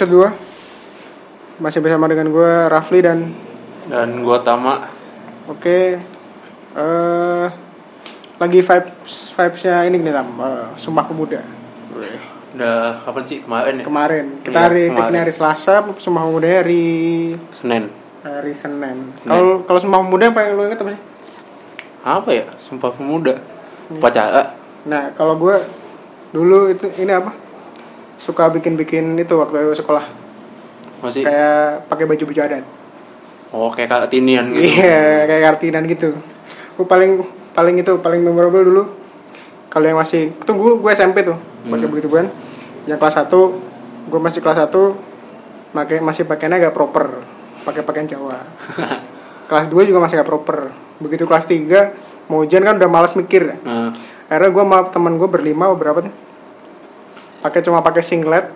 Episode 2 Masih bersama dengan gue Rafli dan dan gua Tama. Oke eh Lagi vibes Vibesnya ini nih Tam. Eh, Sumpah Pemuda. Udah kapan sih? Kemarin ya? Kemarin. Kita Iya, hari kemarin. hari Selasa Sumpah Pemuda hari Senin. Hari Senin. Kalau kalau Sumpah Pemuda yang paling lu inget apa sih? apa ya? Sumpah pemuda. Upacara Nah kalau gue Dulu itu ini apa? Suka bikin-bikin itu waktu sekolah masih Kayak pakai baju-baju adat oh kayak kartinian gitu Iya, kayak kartinan gitu. Gue paling paling itu paling memorable dulu. Kalau yang masih tunggu gue SMP tuh pakai Hmm. begitu kan. Yang kelas 1 gue masih kelas 1 pakai masih pakainya agak proper, pakai pakaian Jawa. kelas 2 juga masih agak proper. Begitu kelas 3 mau ujian kan udah malas mikir. Nah, Akhirnya gue sama teman gue berlima atau berapa tuh? Pakai cuma pakai singlet,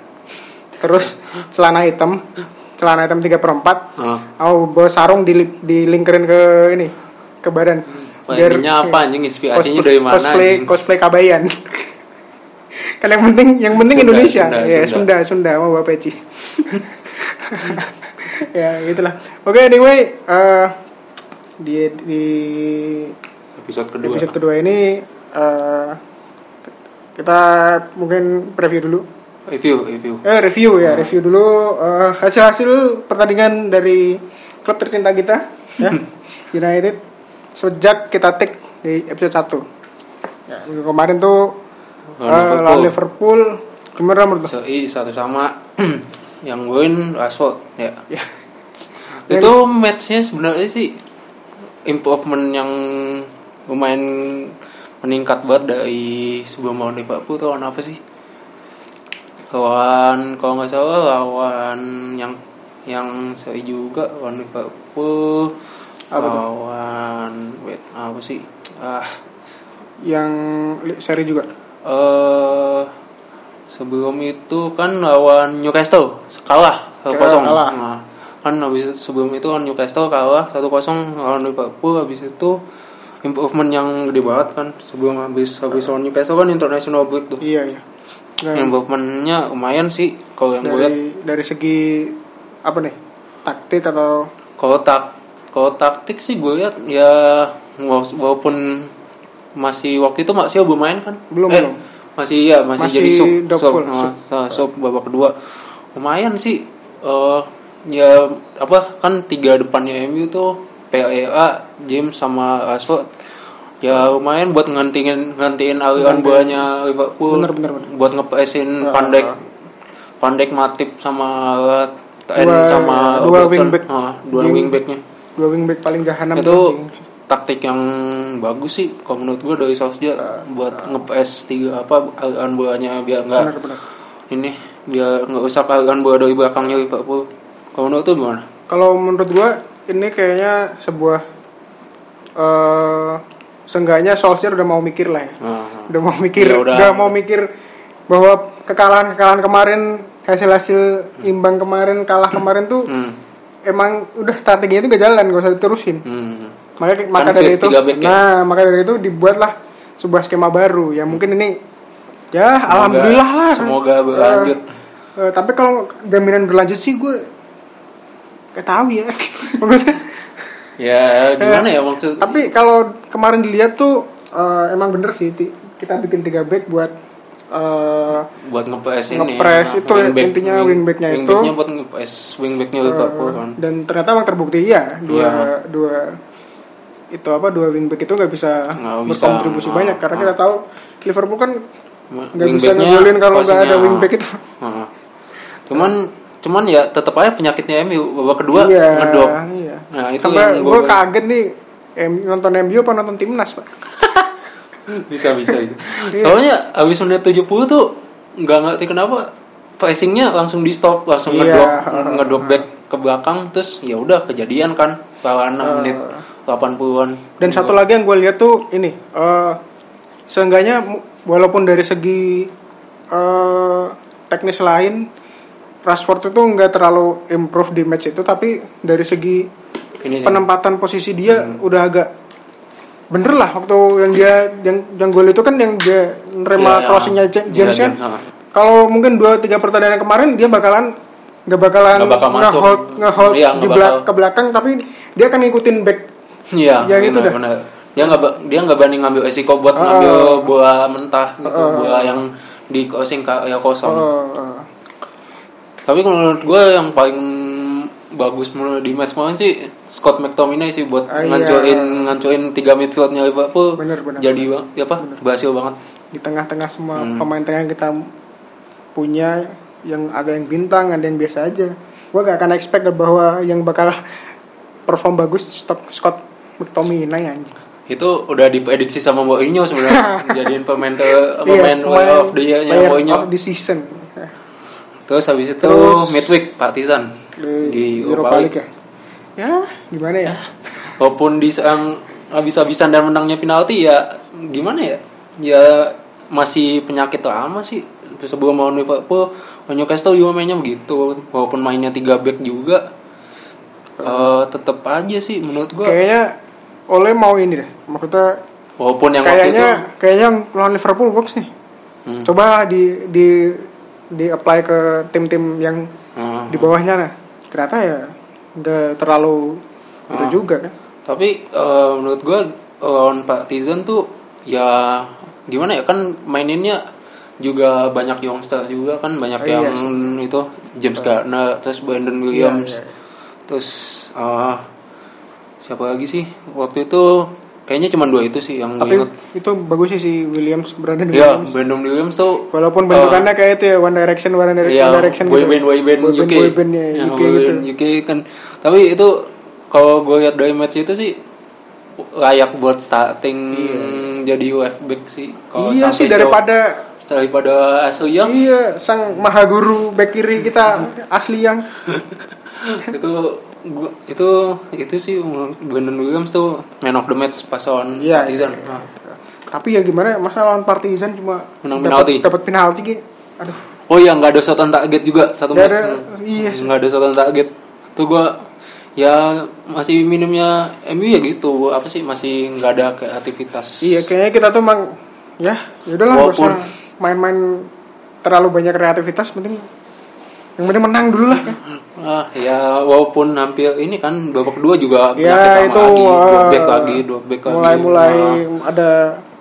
terus celana hitam, celana hitam 3 per 4 nah. Oh, bawa sarung dilip, dilingkerin ke ini ke badan. Ininya apa anjing inspirasinya cosplay- dari mana Cosplay anjing? cosplay kabayan. kan yang penting yang penting Sunda, Indonesia. Sunda, ya, Sunda. Sunda, Sunda mau Bapak Peci. ya, gitulah. Oke, anyway, eh di di episode kedua episode kedua ini eh kita mungkin preview dulu. review review Eh review ya, review dulu eh, hasil-hasil pertandingan dari klub tercinta kita ya, United sejak kita take di episode 1. Ya, kemarin tuh Lawan lawan Liverpool gimana menurut? Sei satu sama yang win Rashford ya Ya. itu matchnya sebenarnya sih improvement yang lumayan meningkat banget dari sebelum lawan Liverpool tuh lawan apa sih lawan kalau nggak salah lawan yang yang saya juga lawan Liverpool Apa tuh? lawan wait apa sih ah Yang seri juga. eh sebelum itu kan lawan Newcastle kalah satu kosong. Nah, kan habis sebelum itu kan Newcastle kalah satu kosong lawan Liverpool habis itu improvement yang gede banget kan sebelum habis habis lawan Newcastle kan international break tuh Iya, iya. Dan improvementnya lumayan sih kalau yang gue lihat dari dari segi apa nih? Taktik atau kalau tak kalau taktik sih gue lihat ya wala- walaupun masih waktu itu masih belum main kan Belum, eh, belum. masih ya masih, Masih jadi sub sub, ah, sub. ah, sub babak kedua lumayan sih eh ya apa kan tiga depannya MU tuh PLA James sama Rashford ya lumayan buat ngantiin ngantiin aliran bolanya Liverpool Bener, bener, bener. buat ngepesin Ah, Van Dijk ah. Van Dijk Matip sama Ten sama dua Robertson. wingback. Ah, dua Wing- wingbacknya dua wingback paling jahanam itu tuh. taktik yang bagus sih kalau menurut gue dari Solskjaer buat nge-PS tiga apa aliran bolanya biar nggak ini biar nggak usah aliran bola dari belakangnya Liverpool kalau menurut tuh gimana Kalau menurut gua ini kayaknya sebuah eh seenggaknya Solskjaer udah mau mikir lah ya. nah, Udah mau mikir, Ya udah. udah. mau mikir bahwa kekalahan-kekalahan kemarin hasil-hasil imbang kemarin kalah kemarin tuh hmm, emang udah strateginya itu gak jalan gak usah diterusin. hmm. Makanya maka dari itu ya? nah, maka dari itu dibuatlah sebuah skema baru yang mungkin ini ya alhamdulillah lah. semoga berlanjut. Eh, eh, tapi kalau jaminan berlanjut sih gue gak tahu ya. Maksudnya ya gimana ya maksud Tapi kalau kemarin dilihat tuh eh, emang bener sih kita bikin tiga back buat eh, buat nge-PS ini Nge-press nah, itu ya, intinya wingbacknya itu. wingbacknya buat nge-PS wingbacknya Liverpool kan dan ternyata emang terbukti ya dua Iya. dua itu apa dua wingback itu nggak bisa bisa, berkontribusi ah, banyak karena ah. kita tahu Liverpool kan nggak bisa ngegolin kalau nggak ada wingback itu. ah. cuman cuman ya tetap aja penyakitnya MU babak kedua iya, ngedrop Iya. nah itu Sampai yang gue kaget nih em- nonton MU apa nonton timnas pak? bisa bisa bisa Iya. soalnya abis menit 70 tuh nggak ngerti kenapa pressingnya langsung di stop langsung Iya, ngedrop ah, ngedrop back ke belakang terus ya udah kejadian kan Ah. setelah 6 menit 80-an Dan satu lagi yang gue lihat tuh ini, eh seenggaknya walaupun dari segi eh teknis lain, Rashford itu nggak terlalu improve di match itu, tapi dari segi Finishing. penempatan posisi dia Hmm. udah agak bener lah waktu yang dia yang yang gol itu kan yang dia nerima Iya, crossingnya iya. Ja- James Iya, kan James, ah. kalau mungkin dua tiga pertandingan kemarin dia bakalan nggak bakalan Nggak bakal nge-hold nge-hold Iya, di belak- ke belakang tapi dia akan ngikutin back Iya, Yang itu benar, dah. benar. Dia nggak dia nggak berani ngambil resiko buat Ah. ngambil bola mentah gitu, Ah. bola yang di crossing kayak kosong. Oh, oh. Tapi kalau menurut gue yang paling bagus menurut di match kemarin sih Scott McTominay sih buat Ah, iya. ngancuin ngancuin tiga midfieldnya Liverpool. Bener, bener, Jadi bang, ya apa? Berhasil banget. di tengah-tengah semua Hmm. pemain tengah yang kita punya yang ada yang bintang ada yang biasa aja gue gak akan expect bahwa yang bakal perform bagus Scott Scott McTominay anjing Itu udah diprediksi sama Mourinho sebenarnya jadiin pemain ter Iya, pemain player of the year-nya Mourinho. of the season Terus habis itu Terus- midweek Partizan di, di Europa League League. ya ya gimana ya Walaupun diserang habis-habisan dan menangnya penalti ya gimana ya? Ya masih penyakit lama sih. Sebelum mau Liverpool, Newcastle juga mainnya begitu. Walaupun mainnya 3 back juga eh tetap aja sih menurut gua. kayaknya oleh mau ini deh maksudnya Walaupun yang waktu itu kayaknya kayaknya lawan Liverpool works nih Hmm. coba di di di apply ke tim-tim yang Hmm. di bawahnya lah ternyata ya nggak terlalu itu Ah. juga kan. Tapi eh, menurut gua lawan Partizan tuh ya gimana ya kan maininnya juga banyak youngster juga kan. Banyak Oh, iya yang itu James Garner terus Brandon Williams. Iya, iya. terus eh, siapa lagi sih? Waktu itu kayaknya cuma dua itu sih yang gue tapi inget itu bagus sih si Williams Brandon ya Williams. Brandon Williams tuh walaupun bentukannya kayak itu ya One Direction One Direction, Iya, One Direction boy band, boy band UK, boy band ya, Ya, UK gitu. UK kan. Tapi itu kalau gue lihat dari match itu sih layak buat starting jadi left back sih. Kalau iya sih show- daripada daripada Ashley Young. Iya sang maha guru back kiri kita asli yang itu gua, itu itu sih Brandon Williams tuh man of the match pas lawan Iya, Partizan. iya, iya. Nah, tapi ya gimana masa lawan Partizan cuma Menang penalti. dapat penalti gitu aduh Oh iya nggak ada shot on target juga satu match. iya. Nggak ada shot on target. Tuh gua ya masih minimnya MU ya gitu apa sih masih nggak ada kreativitas. iya kayaknya kita tuh emang ya yaudahlah nggak Walaupun- main-main terlalu banyak kreativitas penting yang penting menang dulu lah. Ah, ya walaupun hampir ini kan babak kedua juga ya itu lagi, dua uh, back lagi, dua back lagi. mulai mulai Nah, ada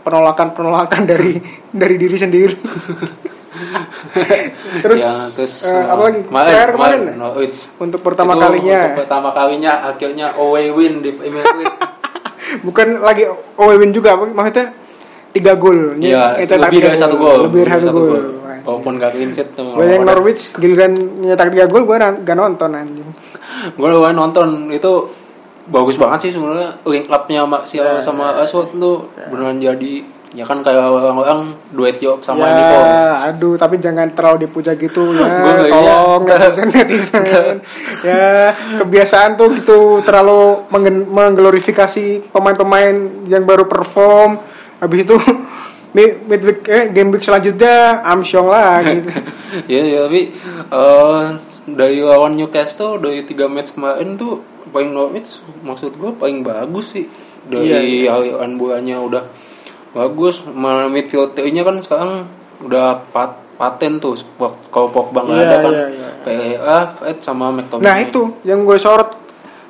penolakan penolakan dari dari diri sendiri terus, ya, terus uh, apa lagi Kemarin, kemarin kemarin, Norwich. untuk pertama Itu kalinya Untuk pertama kalinya akhirnya away win di Premier League. bukan lagi away win juga maksudnya tiga gol Nyetak lebih dari satu gol. lebih dari satu gol Walaupun gak clean sheet tuh. gue yang Norwich giliran nyetak tiga gol gue gak nonton anjing. Gue lumayan nonton. Itu bagus banget sih sebenarnya. Link up-nya Martial Ya, sama Ashworth tuh beneran jadi ya kan kayak orang-orang duet York sama ya, aduh tapi jangan terlalu dipuja gitu ya. Tolong netizen netizen. Ya kebiasaan tuh gitu terlalu mengglorifikasi pemain-pemain yang baru perform. Habis itu mid- midweek eh game week selanjutnya Amsyong lah gitu. Ya, ya tapi eh, dari lawan Newcastle dari tiga match kemarin tuh paling Norwich maksud gue paling bagus sih. Dari Iya, aliran bolanya udah bagus Mal- midfield-nya kan sekarang udah pat paten tuh kalau Pogba nggak Iya, ada kan. iya, iya. Pereira, Fred sama McTominay. Nah itu yang gue sorot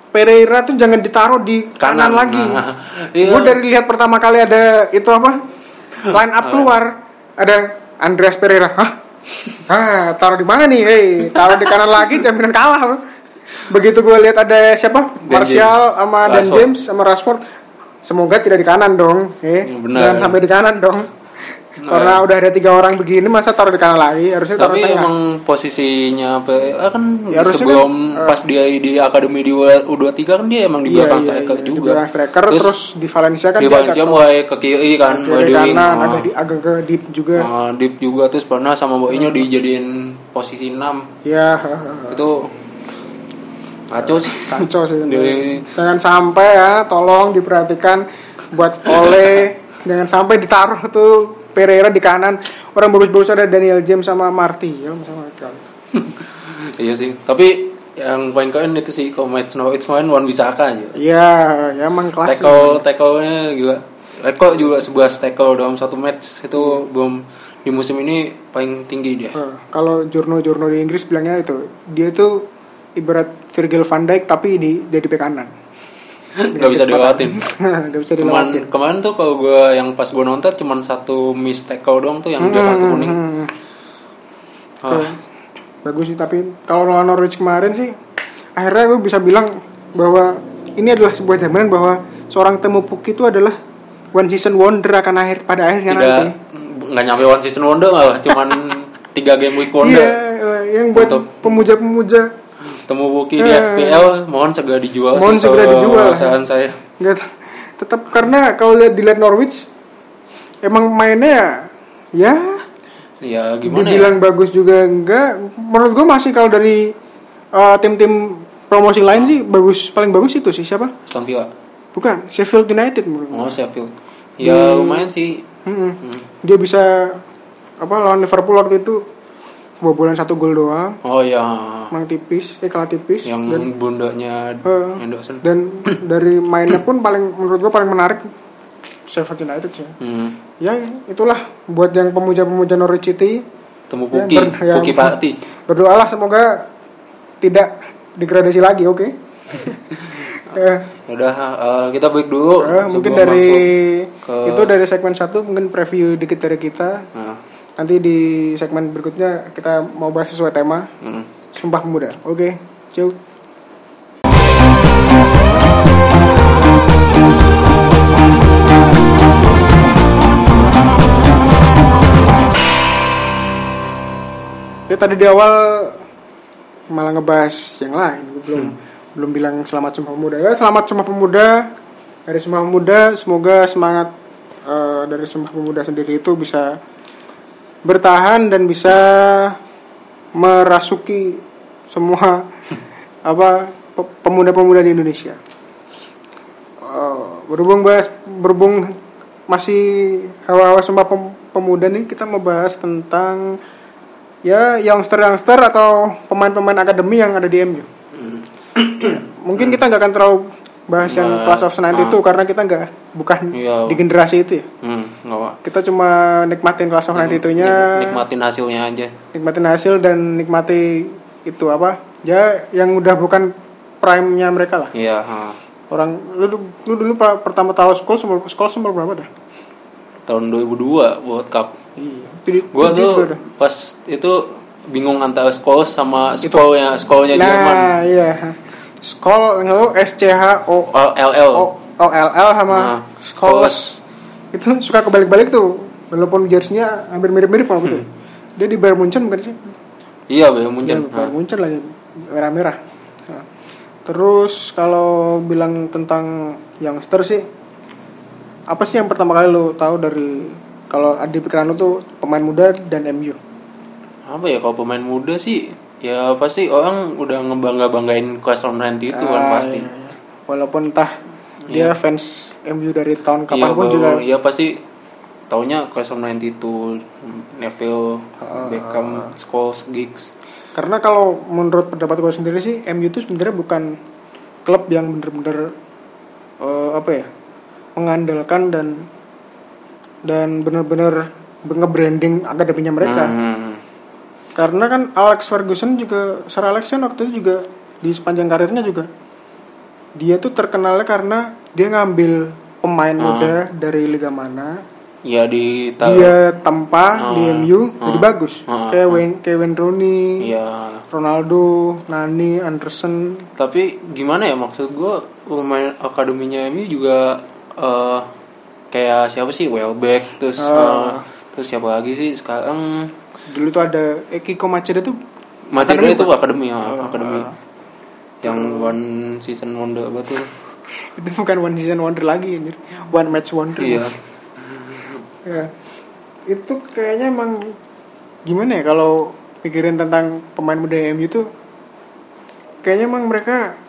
Pereira tuh jangan ditaruh di kanan, Kanan, lagi. Nah, iya. gue dari lihat pertama kali ada itu apa line up keluar. Ada Andreas Pereira. Hah? Ah taruh di mana nih? Hey taruh di kanan lagi jaminan kalah. Begitu gue lihat ada siapa? Dan Martial James. sama Dan Rashford. James sama Rashford. Semoga tidak di kanan dong eh. Hmm, benar. jangan sampai di kanan dong karena udah ada tiga orang begini masa taruh di kanan lagi? Harusnya taruh tapi tengah. emang posisinya Pereira kan Ya, sebelum kan, eh, pas dia di akademi di U23 kan dia emang di Iya, belakang iya, striker iya, juga. di belakang striker terus, di Valencia kan di Valencia mulai ke kiri kan, ke kiri kanan Ah, agak di, agak ke deep juga. Ah, deep juga. Terus pernah sama Mourinho dijadiin posisi 6 ya itu kacau sih. kacau sih. Jangan sampai ya tolong diperhatikan buat oleh jangan sampai ditaruh tuh Pereira di kanan orang bagus-bagus ada Daniel James sama Marty ya sama iya sih. Tapi yang paling keren itu sih kalau match Norwich kemarin Wan Bisaka aja. iya ya emang kelas Tackle tackle-nya juga Eko juga 11 tackle dalam satu match itu belum di musim ini paling tinggi dia. Eh, kalau jurno-jurno di Inggris bilangnya itu dia itu ibarat Virgil van Dijk tapi di jadi bek kanan. Gak bisa dilewatin. Gak bisa dilewatin. kemarin tuh kalau gue yang pas gue nonton cuman satu miss tackle doang tuh yang dia kartu kuning. Hmm, Ah, Tuh. Bagus sih tapi kalau lawan Norwich kemarin sih akhirnya gue bisa bilang bahwa ini adalah sebuah jaminan bahwa seorang Temu Pukki itu adalah one season wonder akan akhir pada akhirnya tidak nanti. nggak nyampe one season wonder malah cuman tiga game week wonder. Iya, eh, yang buat pemuja-pemuja Temu Buki di Eh. FPL mohon segera dijual Mohon sih segera dijual. saran saya. nggak tetap karena kalau lihat dilihat Norwich emang mainnya ya ya Ya gimana ya? dibilang bagus juga enggak menurut gue masih kalau dari uh, tim-tim promosi lain sih bagus paling bagus itu sih siapa Aston Villa. bukan Sheffield United menurut gue Oh Sheffield. Ya lumayan sih. Mm-mm. Hmm. dia bisa apa lawan Liverpool waktu itu kebobolan satu gol doang Oh ya, emang tipis eh kalah tipis yang dan bundanya Eh. Henderson. dan dari mainnya pun paling menurut gue paling menarik Sheffield United sih Hmm. ya itulah buat yang pemuja-pemuja Norwich City Temu Ya, Puki, ber- yang- Puki Pati. berdoalah semoga tidak degradasi lagi oke Eh, Udah, eh, kita break dulu. eh, mungkin dari ke- itu dari segmen satu mungkin preview dikit dari kita Nah, nanti di segmen berikutnya kita mau bahas sesuai tema. Hmm. sumpah pemuda. Oke ciao. Ya tadi di awal malah ngebahas yang lain belum belum bilang selamat sumpah pemuda. Ya selamat sumpah pemuda. Dari sumpah pemuda semoga semangat eh, dari sumpah pemuda sendiri itu bisa bertahan dan bisa merasuki semua apa pe- pemuda-pemuda di Indonesia Eh, berhubung bahas berhubung masih hawa-hawa sumpah pem- pemuda nih kita mau bahas tentang ya youngster-youngster atau pemain-pemain akademi yang ada di MU. Hmm. Mungkin kita nggak akan terlalu bahas yang Nah, class of 90 itu karena kita nggak bukan Iya. di generasi itu ya. Hmm. Kita cuma nikmatin class of 90 itunya, Nik- nikmatin hasilnya aja. nikmatin hasil dan nikmati itu apa? Ya yang udah bukan prime-nya mereka lah. Iya, ha. Orang lu, lu dulu pa- pertama tahu school umur school umur berapa dah? tahun 2002 World Cup. Iya. Gua tuh pas itu bingung antara Scholes sama Schoolnya Schoolnya Jerman. Nah, iya. Skol nggak S C H O Oh, LL. O O L L sama Nah, Scholes. Itu suka kebalik-balik tuh. Walaupun jersey-nya hampir mirip-mirip kalau gitu. Dia di Bayern Munchen bukan sih? Iya, Bayern Iya, Munchen. Bayern Munchen lagi merah-merah. Nah, Terus kalau bilang tentang youngster sih apa sih yang pertama kali lu tahu dari kalau di pikiran lu tuh pemain muda dan MU? Apa ya kalau pemain muda sih ya pasti orang udah ngebangga-banggain Class of 90 itu kan Ah, pasti. iya, iya. Walaupun entah dia fans MU dari tahun Iya, kapan pun baru- juga iya pasti taunya Class of 92 Neville, Ah, Beckham, Scholes, Giggs. karena kalau menurut pendapat gue sendiri sih MU itu sebenarnya bukan klub yang bener-bener eh, apa ya mengandalkan dan dan bener-bener nge-branding akademinya mereka Hmm. Karena kan Alex Ferguson juga Sir Alex kan waktu itu juga di sepanjang karirnya juga dia tuh terkenalnya karena dia ngambil pemain Ah. muda dari liga mana Ya di dia tempa di Ah. MU Ah. jadi bagus Ah. kayak Wayne Kevin Rooney Iya. Ronaldo Nani Anderson Tapi gimana ya maksud gue pemain akademinya MU juga eh, kayak siapa sih Welbeck terus Ah. eh, terus siapa lagi sih sekarang dulu tuh ada Ekiko Machida tuh Akademi itu akademi ya, Ah. akademi yang one season wonder betul. itu bukan one season wonder lagi anjir one match wonder iya. ya itu kayaknya emang gimana ya kalau pikirin tentang pemain muda MU tuh kayaknya emang mereka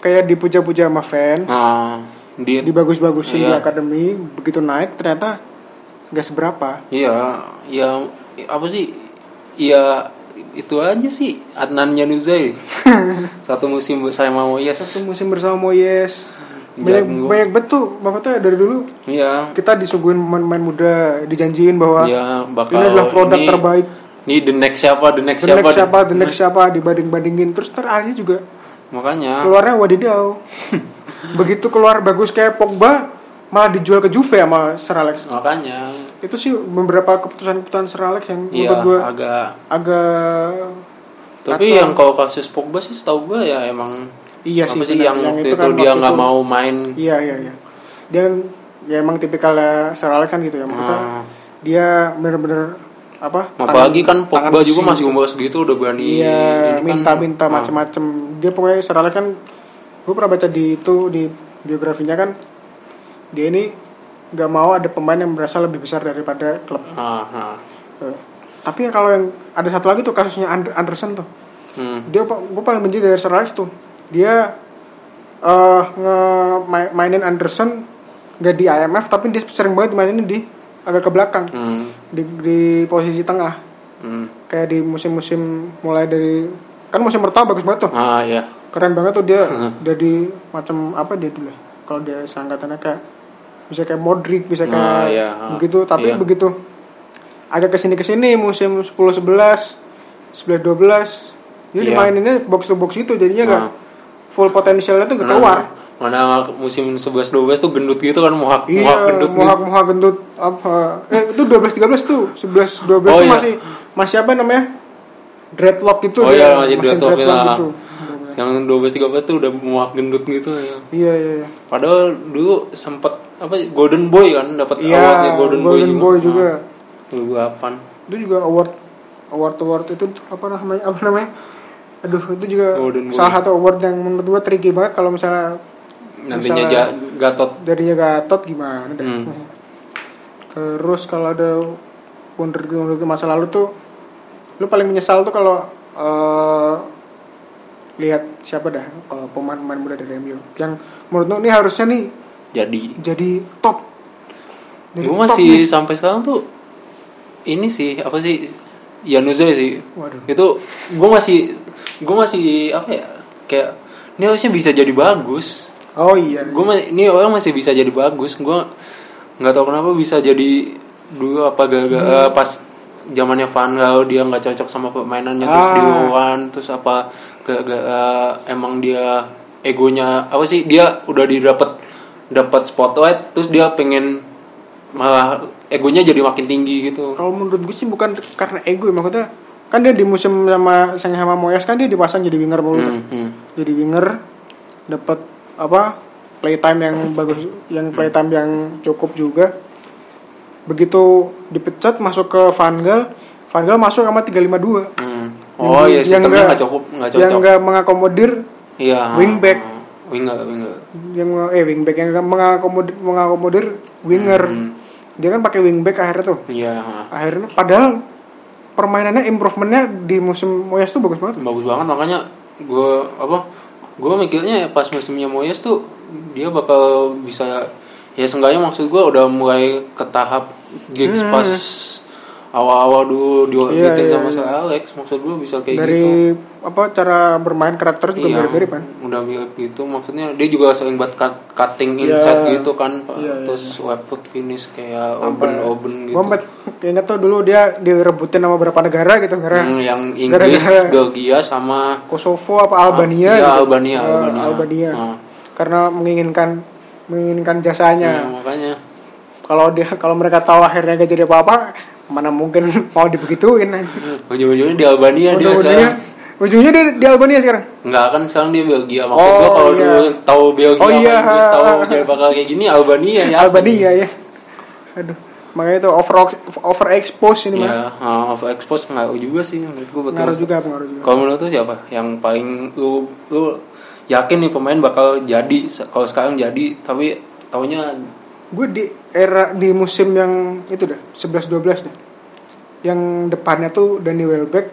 kayak dipuja-puja sama fans Nah, di dibagus-bagusin di Iya. akademi begitu naik ternyata nggak seberapa iya, ya apa sih? Iya itu aja sih Adnan Januzaj satu musim bersama Moyes satu musim bersama Moyes banyak Jago. banyak betul maksudnya dari dulu Iya. kita disuguhin pemain-pemain muda dijanjiin bahwa Iya, bakal ini adalah produk ini- terbaik Ini the next siapa, the next the siapa. next siapa the next siapa dibanding-bandingin terus ntar akhirnya juga Makanya. keluarnya wadidaw begitu keluar bagus kayak Pogba malah dijual ke Juve sama Sir Alex Makanya. Itu sih beberapa keputusan-keputusan Sir Alex yang Iya, menurut gue agak agak Tapi Kacau. yang kalau kasus Pogba sih setahu gue ya emang iya apa sih sih benar. yang, waktu itu itu, kan dia nggak mau main iya iya iya dia kan ya emang tipikalnya Sir Alex kan gitu ya maksudnya Ah. dia bener-bener apa apalagi kan Pogba tangan juga besi masih umur segitu udah berani Iya, ini kan. minta-minta Ah. macem-macem. Dia pokoknya Sir Alex kan, gue pernah baca di itu di biografinya kan, dia ini nggak mau ada pemain yang berasa lebih besar daripada klub. Ah, ah. Eh, Tapi kalau yang ada satu lagi tuh kasusnya And- Anderson tuh, Hmm. dia gue paling benci dari Sir Alex tuh, dia eh nge ma- mainin Anderson nggak di IMF tapi dia sering banget mainin di agak ke belakang Hmm. di, di posisi tengah Hmm. kayak di musim-musim mulai dari kan musim pertama bagus banget tuh Ah ya. keren banget tuh dia jadi macam apa dia dulu kalau dia seangkatannya kayak bisa kayak Modric bisa kayak Ah, iya. begitu tapi Iya. begitu agak ke sini ke sini musim 10 11 11 12 dia Iya. dimaininnya box to box itu jadinya gak Ah. full potensialnya tuh gak keluar Mana musim 11 12 tuh gendut gitu kan muhak muhak iya gendut gitu. muhak muhak gendut apa eh itu 12 13 tuh 11 12 Oh, tuh iya. masih masih apa namanya dreadlock itu Oh, dia, iya, masih dreadlock, iya. gitu Yang 12 13 tuh udah muhak gendut gitu ya. iya iya iya Padahal dulu sempet apa Golden Boy kan dapat Iya, awardnya Golden, Golden Boy juga. Nah, 2008. itu juga award award award itu apa namanya apa namanya aduh itu juga Golden Boy. salah satu award yang menurut gua tricky banget kalau misalnya Nantinya Misalnya- Gatot. jadinya Gatot gimana deh Hmm. terus kalau ada wonder wonder masa lalu tuh lu paling menyesal tuh kalau eh, lihat siapa dah kalau pemain-pemain muda dari MU yang menurut lu ini harusnya nih Jadi. jadi top. Jadi gue top masih nih. sampai sekarang tuh ini sih apa sih? Yanuzoy sih. Waduh. Itu gue masih gue masih apa ya? Kayak ini harusnya bisa jadi bagus. Oh iya. Gue ini orang masih bisa jadi bagus. Gue nggak tahu kenapa bisa jadi dulu apa gara-gara pas zamannya Van Gaal dia nggak cocok sama permainannya terus Ah. di Wuhan terus apa gara-gara emang dia egonya apa sih dia udah didapat dapat spotlight terus dia pengen malah egonya jadi makin tinggi gitu Kalau menurut gue sih bukan karena ego ya maksudnya kan dia di musim sama sang sama Moyes kan dia dipasang jadi winger mulu. Hmm, hmm. Jadi winger dapat apa playtime yang bagus yang playtime yang cukup juga. Begitu dipecat masuk ke Van Gaal, Van Gaal masuk sama 352. Hmm. Oh iya Yang- yang sistemnya nggak- nggak cukup nggak Yang cocok enggak mengakomodir iya wingback. winger winger yang eh wingback yang nggak mengakomodir mengakomodir winger. Hmm. Dia kan pakai wingback akhirnya tuh. iya Akhirnya padahal permainannya improvementnya di musim Moyes tuh bagus banget. bagus banget makanya gue apa gue mikirnya pas musimnya Moyes tuh dia bakal bisa ya seenggaknya maksud gue udah mulai ke tahap gigs Hmm. pas awal-awal dulu Iya, diobitin iya, sama iya. Sir Alex maksud gue bisa kayak gitu dari apa cara bermain karakter juga Iya, mirip-mirip kan udah mirip gitu maksudnya dia juga sering buat cut, cutting Iya. inside gitu kan Pak. Iya, iya, terus left foot finish kayak open open gitu gue inget tuh dulu dia direbutin sama beberapa negara gitu negara Hmm, yang Inggris Belgia sama Kosovo apa Albania Iya, gitu. Albania, Eh, Albania. Albania. Ah. karena menginginkan menginginkan jasanya Nah, makanya kalau dia kalau mereka tahu akhirnya gak jadi apa-apa mana mungkin mau dibegituin aja ujung-ujungnya di Albania dia ujung-ujungnya sekarang. ujungnya dia di Albania sekarang? Enggak kan sekarang dia Belgia. Maksud Oh, gua kalau iya. dulu tahu Belgia Oh, iya. Inggris tahu jadi bakal kayak gini Albania ya. Albania ya. Aduh. Makanya itu over over expose ini mah ya uh, of expose ngaruh juga sih menurut gua betul. Ngaruh juga pengaruh juga. Kalau menurut lu siapa? Yang paling lu lu yakin nih pemain bakal jadi kalau sekarang jadi tapi taunya gue di era di musim yang itu dah 11 12 dah. Yang depannya tuh Danny Welbeck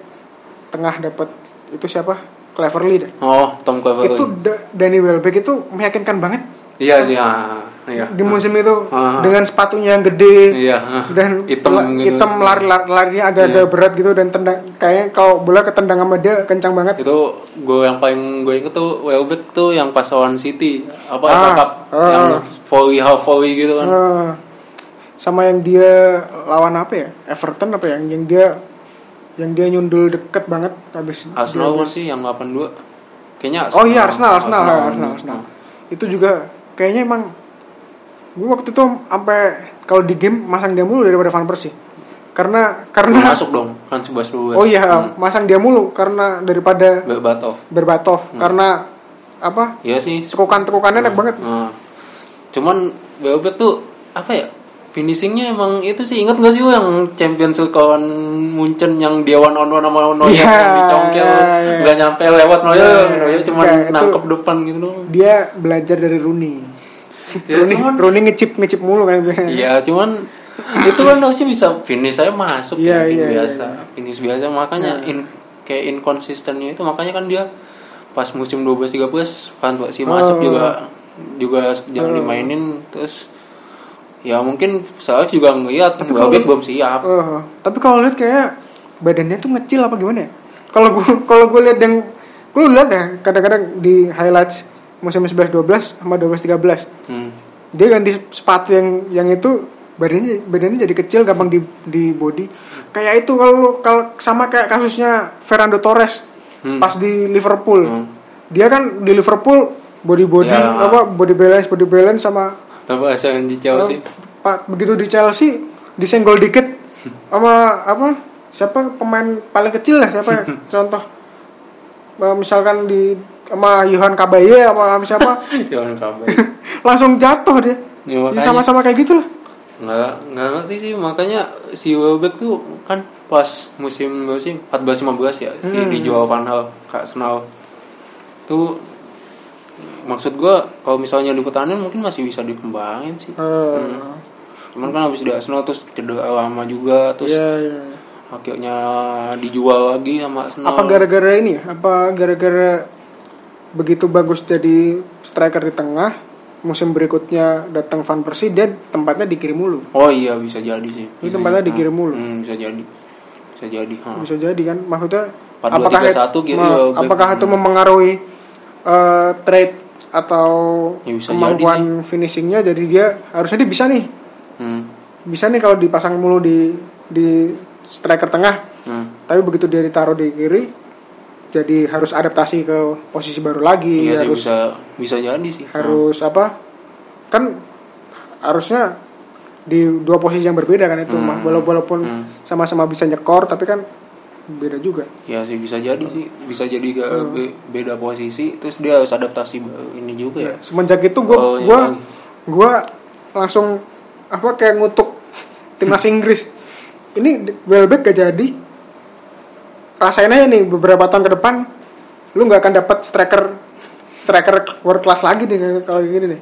tengah dapat itu siapa? Cleverly dah. Oh Tom Cleverley itu da- Danny Welbeck itu meyakinkan banget. Iya sih ah. Iya. di musim itu Ah. dengan sepatunya yang gede Iya. dan hitam la- gitu. hitam lari lari larinya agak-agak Iya. berat gitu dan tendang kayaknya kalau bola ketendang sama dia kencang banget itu gue yang paling gue inget tuh Welbeck tuh yang pas lawan City apa Ah, FA Cup ah. yang volley half volley gitu kan Eh, sama yang dia lawan apa ya Everton apa yang yang dia yang dia nyundul deket banget habis Arsenal kan sih yang 82 kayaknya oh iya Arsenal Arsenal Arsenal Arsenal, Arsenal. itu juga kayaknya emang gue waktu itu sampai kalau di game masang dia mulu daripada Van Persie. Karena karena masuk dong kan 11 12 oh iya masang dia mulu karena daripada Berbatov. Berbatov Hmm. karena apa? Iya sih. Tekukan-tekukannya enak banget. Nah, cuman Welbeck tuh apa ya finishingnya emang itu sih. Ingat gak sih lu yang Champions League kawan Munchen yang dia one on one sama Neuer Iya, yang dicongkel iya, iya. nggak nyampe lewat Neuer. Neuer cuman iya, itu- nangkep depan gitu doang. dia belajar dari Rooney Ya, Rooney, cuman- Rooney ngecip ngecip mulu kan Iya, cuman itu kan harusnya bisa finish saya masuk Iya, ya, iya, biasa. iya. Finish biasa makanya in, kayak inkonsistennya itu makanya kan dia pas musim 12 13 Van masuk Oh. juga juga jangan Oh. dimainin terus ya mungkin saya juga ngeliat Tapi kalau- belum siap. Oh, tapi kalau lihat kayak badannya tuh ngecil apa gimana ya? Kalau gue kalau gue lihat yang gue lihat ya kadang-kadang di highlights musim 11 12 sama 12 13 Hmm. dia ganti sepatu yang yang itu badannya badannya jadi kecil gampang di di body kayak itu kalau kalau sama kayak kasusnya Fernando Torres Hmm. pas di Liverpool Hmm. dia kan di Liverpool body body Ya. apa body balance body balance sama Apa yang di Chelsea? Pak begitu di Chelsea disenggol dikit sama apa siapa pemain paling kecil lah siapa ya? contoh Eh, misalkan di sama Johan Kabaye sama siapa? Jangan kabar. langsung jatuh dia. Ya, Ya, sama-sama kayak gitu lah. Nggak nggak ngerti sih makanya si Welbeck tuh kan pas musim berapa sih 14 15 ya si Hmm. dijual Van Hal ke Arsenal. Tuh maksud gua kalau misalnya di pertahanan mungkin masih bisa dikembangin sih. Eh, cuman kan habis di Arsenal terus cedera lama juga terus iya, iya. akhirnya dijual lagi sama Arsenal. Apa gara-gara ini ya? Apa gara-gara begitu bagus jadi striker di tengah musim berikutnya datang Van Persie dia tempatnya dikirim mulu. Oh iya bisa jadi sih. Ini Bisa tempatnya jadi. dikirim mulu. Hmm, bisa jadi. Bisa jadi ha. bisa jadi kan? Maksudnya 4-2-3-1 apakah gitu, ma- ya, apakah back- itu mempengaruhi eh, trade atau Ya, kemampuan finishingnya? Jadi dia harusnya dia bisa nih. Hmm. bisa nih kalau dipasang mulu di di striker tengah. Hmm. tapi begitu dia ditaruh di kiri jadi harus adaptasi ke posisi baru lagi Iya sih harus bisa bisa jadi sih. harus apa kan harusnya di dua posisi yang berbeda kan itu Hmm. walaupun Hmm. sama-sama bisa nyekor tapi kan beda juga Ya sih bisa jadi sih, bisa jadi ke Hmm. be- beda posisi, terus dia harus adaptasi ini juga ya. semenjak itu gue Oh, gua lagi. gua langsung apa kayak ngutuk timnas Inggris ini Welbeck gak jadi rasain aja nih beberapa tahun ke depan lu nggak akan dapat striker striker world class lagi nih kalau gini nih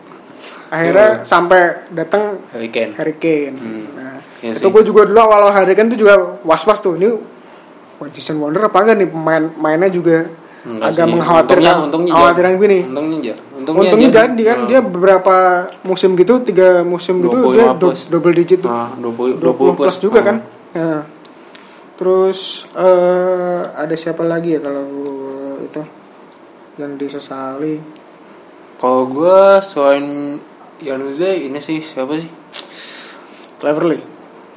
akhirnya sampai datang Harry Kane. Harry Kane Hmm. nah, Iya itu gue juga dulu awal Harry Kane tuh juga was was tuh ini season wonder apa enggak nih pemain mainnya juga Enggak agak sih. mengkhawatirkan Untungnya, untungnya khawatiran jadi. gini Untungnya jadi. Untungnya, Untungnya jadi kan Nah, dia beberapa musim gitu tiga musim gitu 25 dia do- double digit tuh nah, 20, 20 plus juga Nah, kan Nah. Terus eh ada siapa lagi ya kalau itu yang disesali Kalau gua selain Yanuze ini sih siapa sih? Cleverly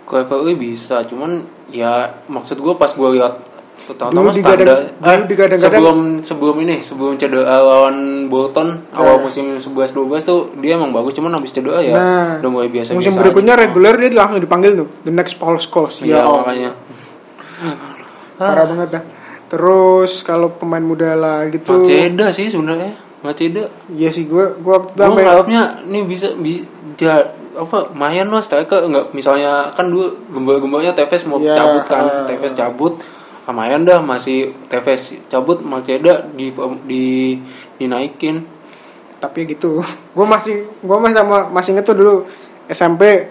Cleverly bisa, cuman ya maksud gua pas gua lihat Dulu pertama digadang- standar eh, sebelum sebelum ini sebelum cedera lawan Bolton awal Nah. musim 11 12 tuh dia emang bagus cuman habis cedera ya Nah, udah mulai biasa musim berikutnya reguler dia langsung dipanggil tuh the next Paul Scholes Iya ya Allah. makanya parah banget dah. Terus kalau pemain muda lah gitu Maceda sih sebenarnya. Maceda iya sih gue gue waktu itu gue ngarepnya nih bisa bisa apa mayan lah striker enggak misalnya kan dulu gembel-gembelnya Tevez mau Iya, cabut kan. Ah. Tevez cabut ah, mayan dah masih Tevez cabut Maceda di di dinaikin. Tapi gitu. Gue masih gue masih sama masih inget tuh dulu SMP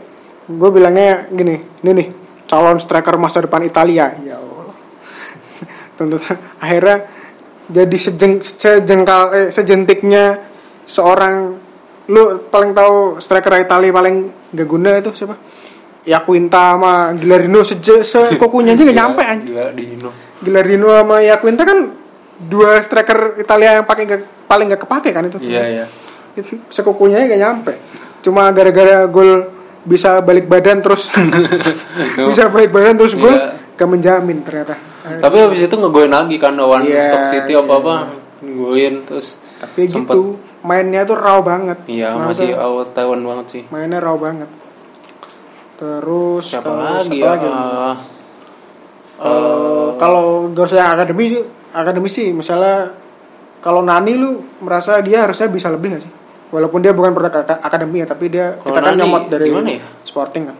gue bilangnya gini ini nih calon striker masa depan Italia ya Allah tuntutan akhirnya jadi sejeng sejengkal eh, sejentiknya seorang lu paling tahu striker Italia paling gak guna itu siapa? Ya Quinta sama Gilarino seje sekukunya aja gak nyampe anjing. Gila di Dino. Gilarino sama Yaquinta kan dua striker Italia yang pakai gak, paling gak kepake kan itu. Iya iya. Itu Sekukunya gak nyampe. Cuma gara-gara gol bisa balik badan terus bisa balik badan terus gol Iya. gak menjamin ternyata. Tapi habis itu ngegoin lagi kan lawan Iya, Stock City iya, apa apa. Ngegoin terus Tapi sempet- gitu mainnya tuh raw banget. Iya Maksudnya masih awal Taiwan banget sih. mainnya raw banget. Terus Siapa lagi siapa ya? lagi? Eh, kalau gak usah akademi akademi sih misalnya kalau Nani lu merasa dia harusnya bisa lebih gak sih? Walaupun dia bukan produk ak- akademi ya, tapi dia Kalau kita kan nyomot dari gimana ya? Sporting kan.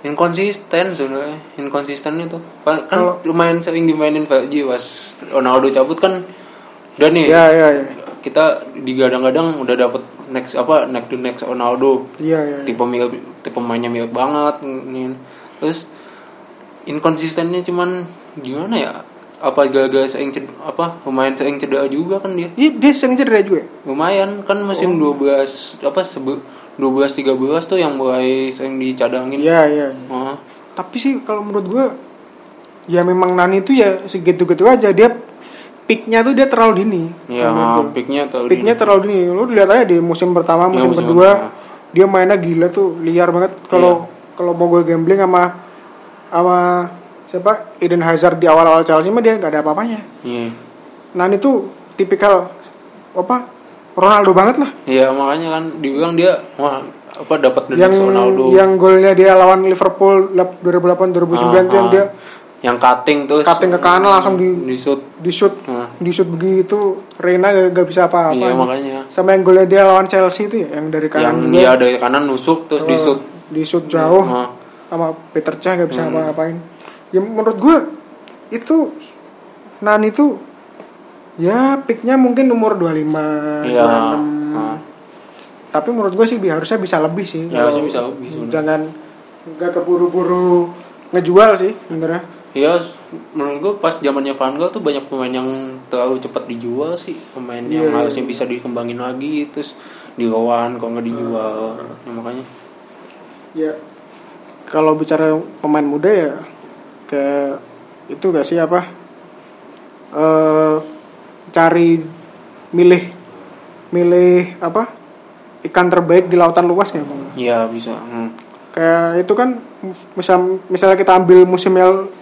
inkonsisten sebenarnya inkonsisten itu kan Kalau- lumayan sering dimainin PUBG pas Ronaldo cabut kan udah nih Iya iya iya. kita digadang-gadang udah dapet next apa next to next Ronaldo Iya iya. iya. tipe mirip tipe mainnya mirip banget nih terus inkonsistennya cuman gimana ya apa gara-gara sering ced- apa lumayan sering cedera juga kan dia Iya, dia sering cedera juga ya? lumayan kan musim Oh. 12 apa sebe 12 13 tuh yang mulai sering dicadangin Iya iya. iya. Oh, Tapi sih kalau menurut gua ya memang Nani itu ya segitu-gitu aja dia peaknya tuh dia terlalu dini. ya gua. picknya tuh Peaknya terlalu dini. Lu lihat aja di musim pertama, Iya, musim musim kedua pertama. dia mainnya gila tuh, liar banget. Kalau kalau mau gue gambling sama sama siapa? Eden Hazard di awal-awal Chelsea mah dia nggak ada apa-apanya. iya. Nani tuh tipikal apa Ronaldo banget lah. Iya makanya kan dibilang dia wah apa dapat yang Ronaldo. yang golnya dia lawan Liverpool lap- 2008 2009 tuh yang Ah, dia yang cutting terus. cutting ke kanan langsung di di shoot. di shoot. Nah, di shoot begitu Reina gak, gak bisa apa-apa. iya makanya. Sama yang golnya dia lawan Chelsea itu ya yang dari yang kanan dia dari kanan nusuk terus di Oh, shoot. di shoot jauh. Nah, sama Peter Cech gak Hmm. bisa apa-apain ya menurut gue itu Nani itu ya picknya mungkin umur 25 Iya. 26 Nah. tapi menurut gue sih harusnya bisa lebih sih Ya, harusnya bisa lebih sebenarnya. jangan nggak keburu-buru ngejual sih sebenarnya Iya, menurut gue pas zamannya Van Gaal tuh banyak pemain yang terlalu cepat dijual sih, pemain Iya, yang iya. harusnya bisa dikembangin lagi terus dilawan kalau nggak dijual, ya, makanya. ya kalau bicara pemain muda ya ke itu gak sih apa eh cari milih milih apa ikan terbaik di lautan luas kayak Bang? Iya bisa. Hmm. kayak itu kan misal misalnya kita ambil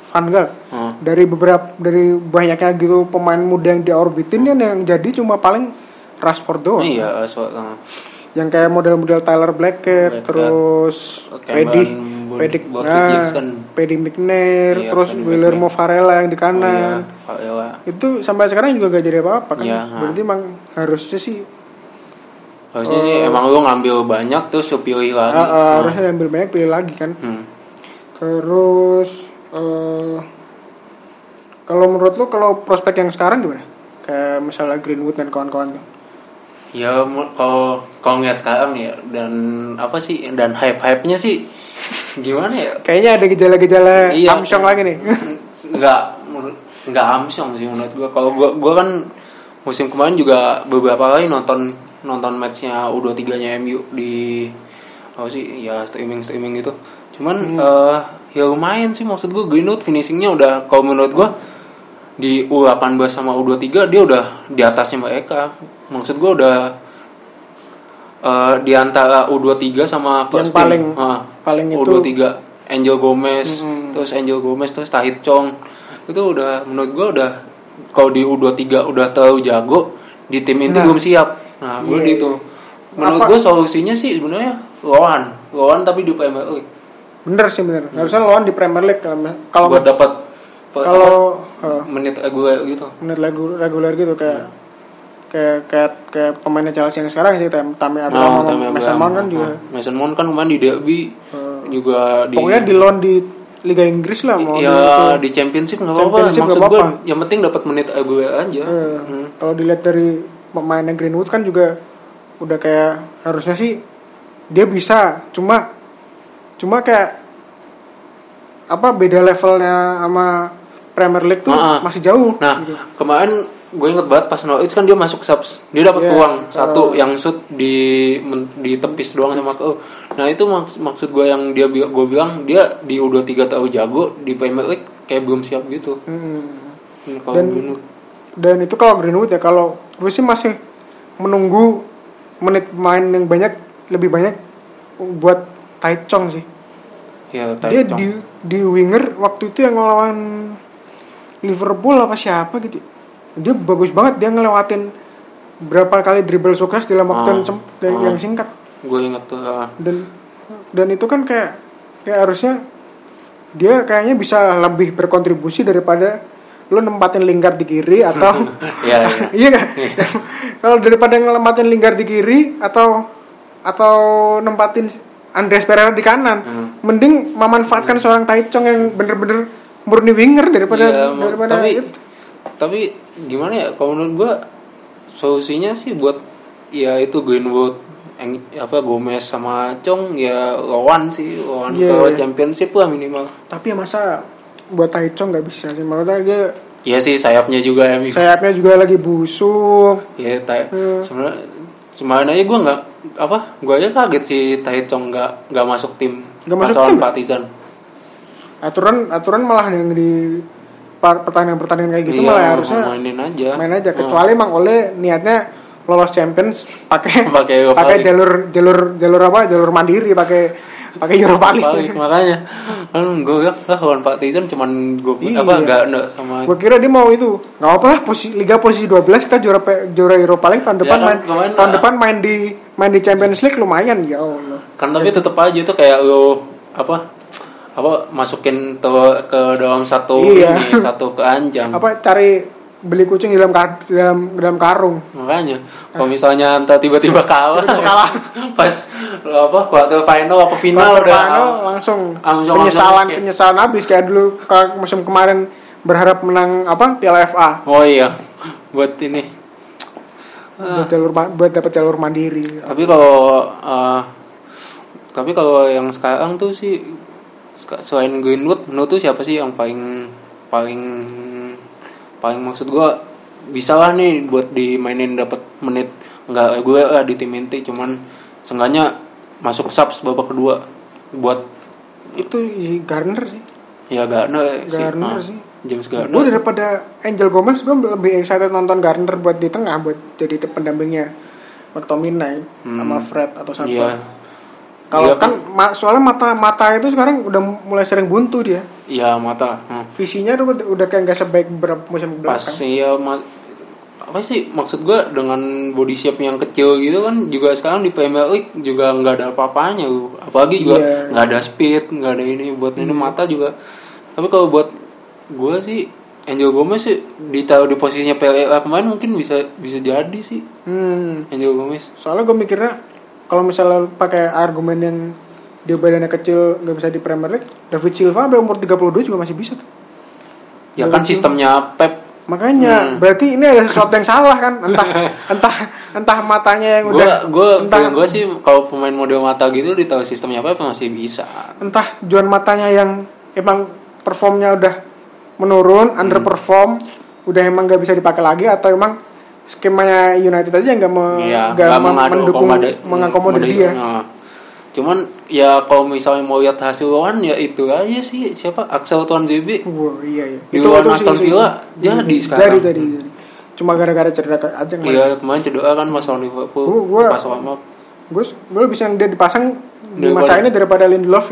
Van Gaal Hmm. dari beberapa dari banyaknya gitu pemain muda yang diorbitin kan yang jadi cuma paling Rashford doang Iya, so, uh, yang kayak model-model Tyler Blackett, Blackett, terus Paddy, Paddy, Burkitt nah. Paddy McNair, Iya, terus Guillermo Varela yang di oh iya, kanan. Faela. Itu sampai sekarang juga gak jadi apa-apa kan? Iya. Berarti emang harusnya sih Harusnya sih emang lu ngambil banyak terus lu pilih lagi. ah, Hmm. harusnya ambil banyak pilih lagi kan. Hmm. Terus eh kalau menurut lu kalau prospek yang sekarang gimana? Kayak misalnya Greenwood dan kawan-kawan tuh. Ya kalau kalau ngeliat sekarang ya dan apa sih dan hype-hype-nya sih gimana ya? Kayaknya ada gejala-gejala Iya. Amsyong lagi nih. nggak nggak amsyong sih menurut gua kalau gua gua kan musim kemarin juga beberapa kali nonton nonton matchnya U23 nya MU di apa sih ya streaming streaming gitu cuman eh, ya lumayan sih maksud gua Greenwood finishingnya udah kalau menurut gua di U18 sama U23 dia udah di atasnya mereka maksud gua udah eh, di antara U23 sama first team. paling- Ah, paling itu- U23 Angel Gomez Mm-mm. terus Angel Gomez terus Tahit Chong itu udah menurut gua udah kalau di U23 udah terlalu jago di tim itu Nah. belum siap nah gue gitu iya. menurut Apa- gua solusinya sih sebenarnya lawan lawan tapi di Premier League Bener sih bener. Harusnya lawan di Premier League kalau kalau buat dapat kalau eh, menit gue gitu menit lagu reguler gitu kayak kayak kayak kayak pemainnya Chelsea yang sekarang sih Tam Tammy Abraham Tammy Mason Abraham. Mount kan juga Mason Mount kan kemarin di derby eh, juga di pokoknya di loan di Liga Inggris lah mau ya gitu. di championship nggak apa-apa maksud gue yang penting dapat menit gue aja Eh, Hmm. kalau dilihat dari pemainnya Greenwood kan juga udah kayak harusnya sih dia bisa cuma cuma kayak apa beda levelnya sama Premier League tuh Ah, ah. masih jauh Nah, gitu. kemarin gue inget banget pas Norwich kan dia masuk subs. Dia dapat Iya, uang satu uh, yang shoot di men- ditepis doang sama KO. Nah itu maks- maksud gue yang dia gue bilang dia di U23 tahu jago di Premier League kayak belum siap gitu. Hmm. Kalau Dan- Greenwood. Dan itu kalau Greenwood ya kalau gue sih masih menunggu menit main yang banyak lebih banyak buat Tai Chong sih. ya Dia di di winger waktu itu yang ngelawan Liverpool apa siapa gitu. Dia bagus banget dia ngelewatin berapa kali dribble sukses dalam waktu Ah, yang, ah. yang singkat gue inget tuh ah. dan dan itu kan kayak kayak harusnya dia kayaknya bisa lebih berkontribusi daripada lo nempatin Lingard di kiri atau Iya, iya. iya kan kalau daripada ngenempatin Lingard di kiri atau atau nempatin Andreas Pereira di kanan Hmm. mending memanfaatkan seorang Tai Chong yang bener-bener murni winger daripada Iya, mau- daripada tapi itu. tapi gimana ya kalau menurut gue solusinya sih buat ya itu Greenwood yang apa Gomez sama Chong ya lawan sih lawan Iya, ke iya. championship lah minimal tapi ya masa buat Tai Chong nggak bisa sih maksudnya dia Iya sih sayapnya juga ya sayapnya juga lagi busuk ya tay Hmm. sebenarnya aja gue nggak apa gue aja kaget sih Tai Chong nggak nggak masuk tim Nggak masuk tim? Partizan aturan aturan malah yang di par- pertandingan-pertandingan kayak gitu Iya, malah harusnya mainin aja. main aja. Kecuali emang oleh niatnya lolos champions pakai Pakai jalur jalur jalur apa? Jalur mandiri pakai pakai Europa League. Balik, makanya. Kan gue bilang lah lawan Partizan cuman gue Iya. apa nggak nggak sama Gue kira dia mau itu. Nggak apa lah posisi liga posisi 12 kita juara juara Europa League tahun Ya depan kan, main kemarin tahun depan main di main di Champions League lumayan ya Allah. kan tapi tetap aja itu kayak lo apa apa masukin tuh ke dalam satu Iya. ini satu keranjang Apa cari beli kucing di dalam kar- dalam dalam karung. makanya kalau misalnya entah tiba-tiba kalah, Tiba-tiba kalah. pas apa quarter final apa final Quarter udah final langsung langsung- penyesalan langsung, penyesalan habis kayak dulu kalau musim kemarin berharap menang apa Piala FA oh iya buat ini buat jalur buat dapat jalur mandiri. tapi kalau eh, tapi kalau yang sekarang tuh sih selain Greenwood menurut tuh siapa sih yang paling paling paling maksud gua bisa lah nih buat dimainin dapat menit nggak gue lah di tim inti cuman seenggaknya masuk subs babak kedua buat Itu Garner sih. ya Garner sih Garner ah, sih. James Gue Garner daripada Angel Gomez gue lebih excited nonton Garner buat di tengah buat jadi pendampingnya McTominay sama Fred atau siapa. iya Kalau Iya, kan ma- soalnya mata mata itu sekarang udah mulai sering buntu dia. iya mata hmm. Visinya udah, udah kayak nggak sebaik beberapa musim belakang. ya ma- apa sih maksud gue dengan body shape yang kecil gitu kan juga sekarang di League juga nggak ada apa-apanya apalagi juga Iya. nggak ada speed nggak ada ini buat ini mata juga tapi kalau buat gue sih Angel Gomez sih ditaruh di posisinya PLA kemarin mungkin bisa bisa jadi sih Hmm. Angel Gomez Soalnya gue mikirnya kalau misalnya pakai argumen yang dia badannya kecil nggak bisa di Premier League, David Silva sampai umur 32 juga masih bisa tuh. ya kan sistemnya Pep Makanya Hmm. berarti ini ada sesuatu yang salah kan? Entah entah entah matanya yang udah gue entah gue sih kalau pemain model mata gitu ditaruh sistemnya Pep masih bisa entah juan matanya yang emang performnya udah menurun, Hmm. underperform, udah emang nggak bisa dipakai lagi atau emang skemanya United aja yang nggak me, Iya, nggak nggak mem- mengadu- mendukung komode- mengakomodir dia. Nah, Cuman ya kalau misalnya mau lihat hasil lawan ya itu aja sih siapa Axel Tuan ZB Wah, iya iya. Di luar sih- Aston. Villa, jadi Jadi sekarang. jadi. jadi. Cuma gara-gara cedera aja nggak. Iya kemarin cedera kan pas lawan Liverpool Gua- gua- pas warm up. Gue gue lebih yang dia dipasang di masa ini daripada Lindelof.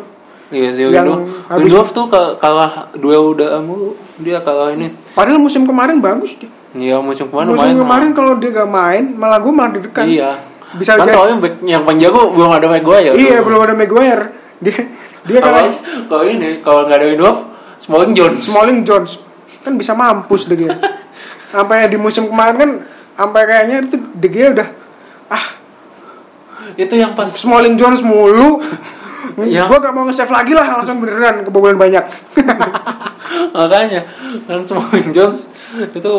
Iya sih Lindelof. Lindelof tuh ka- kalah duel udah mulu dia kalah ini. Padahal musim kemarin bagus dia. Iya musim kemarin musim lumayan. kemarin kalau dia gak main, malah gue malah deg-degan. Iya. Bisa kan soalnya back yang paling jago belum ada Maguire. Iya, belum ada Maguire. Dia dia Kalau kan kalau ini kalau nggak ada Lindelof, Smalling Jones. Smalling Jones kan bisa mampus deh dia. Sampai di musim kemarin kan sampai kayaknya itu De Gea udah ah itu yang pas Smalling Jones mulu. Yang- Gue gak mau nge-save lagi lah langsung beneran kebobolan banyak. makanya kan Smalling Jones itu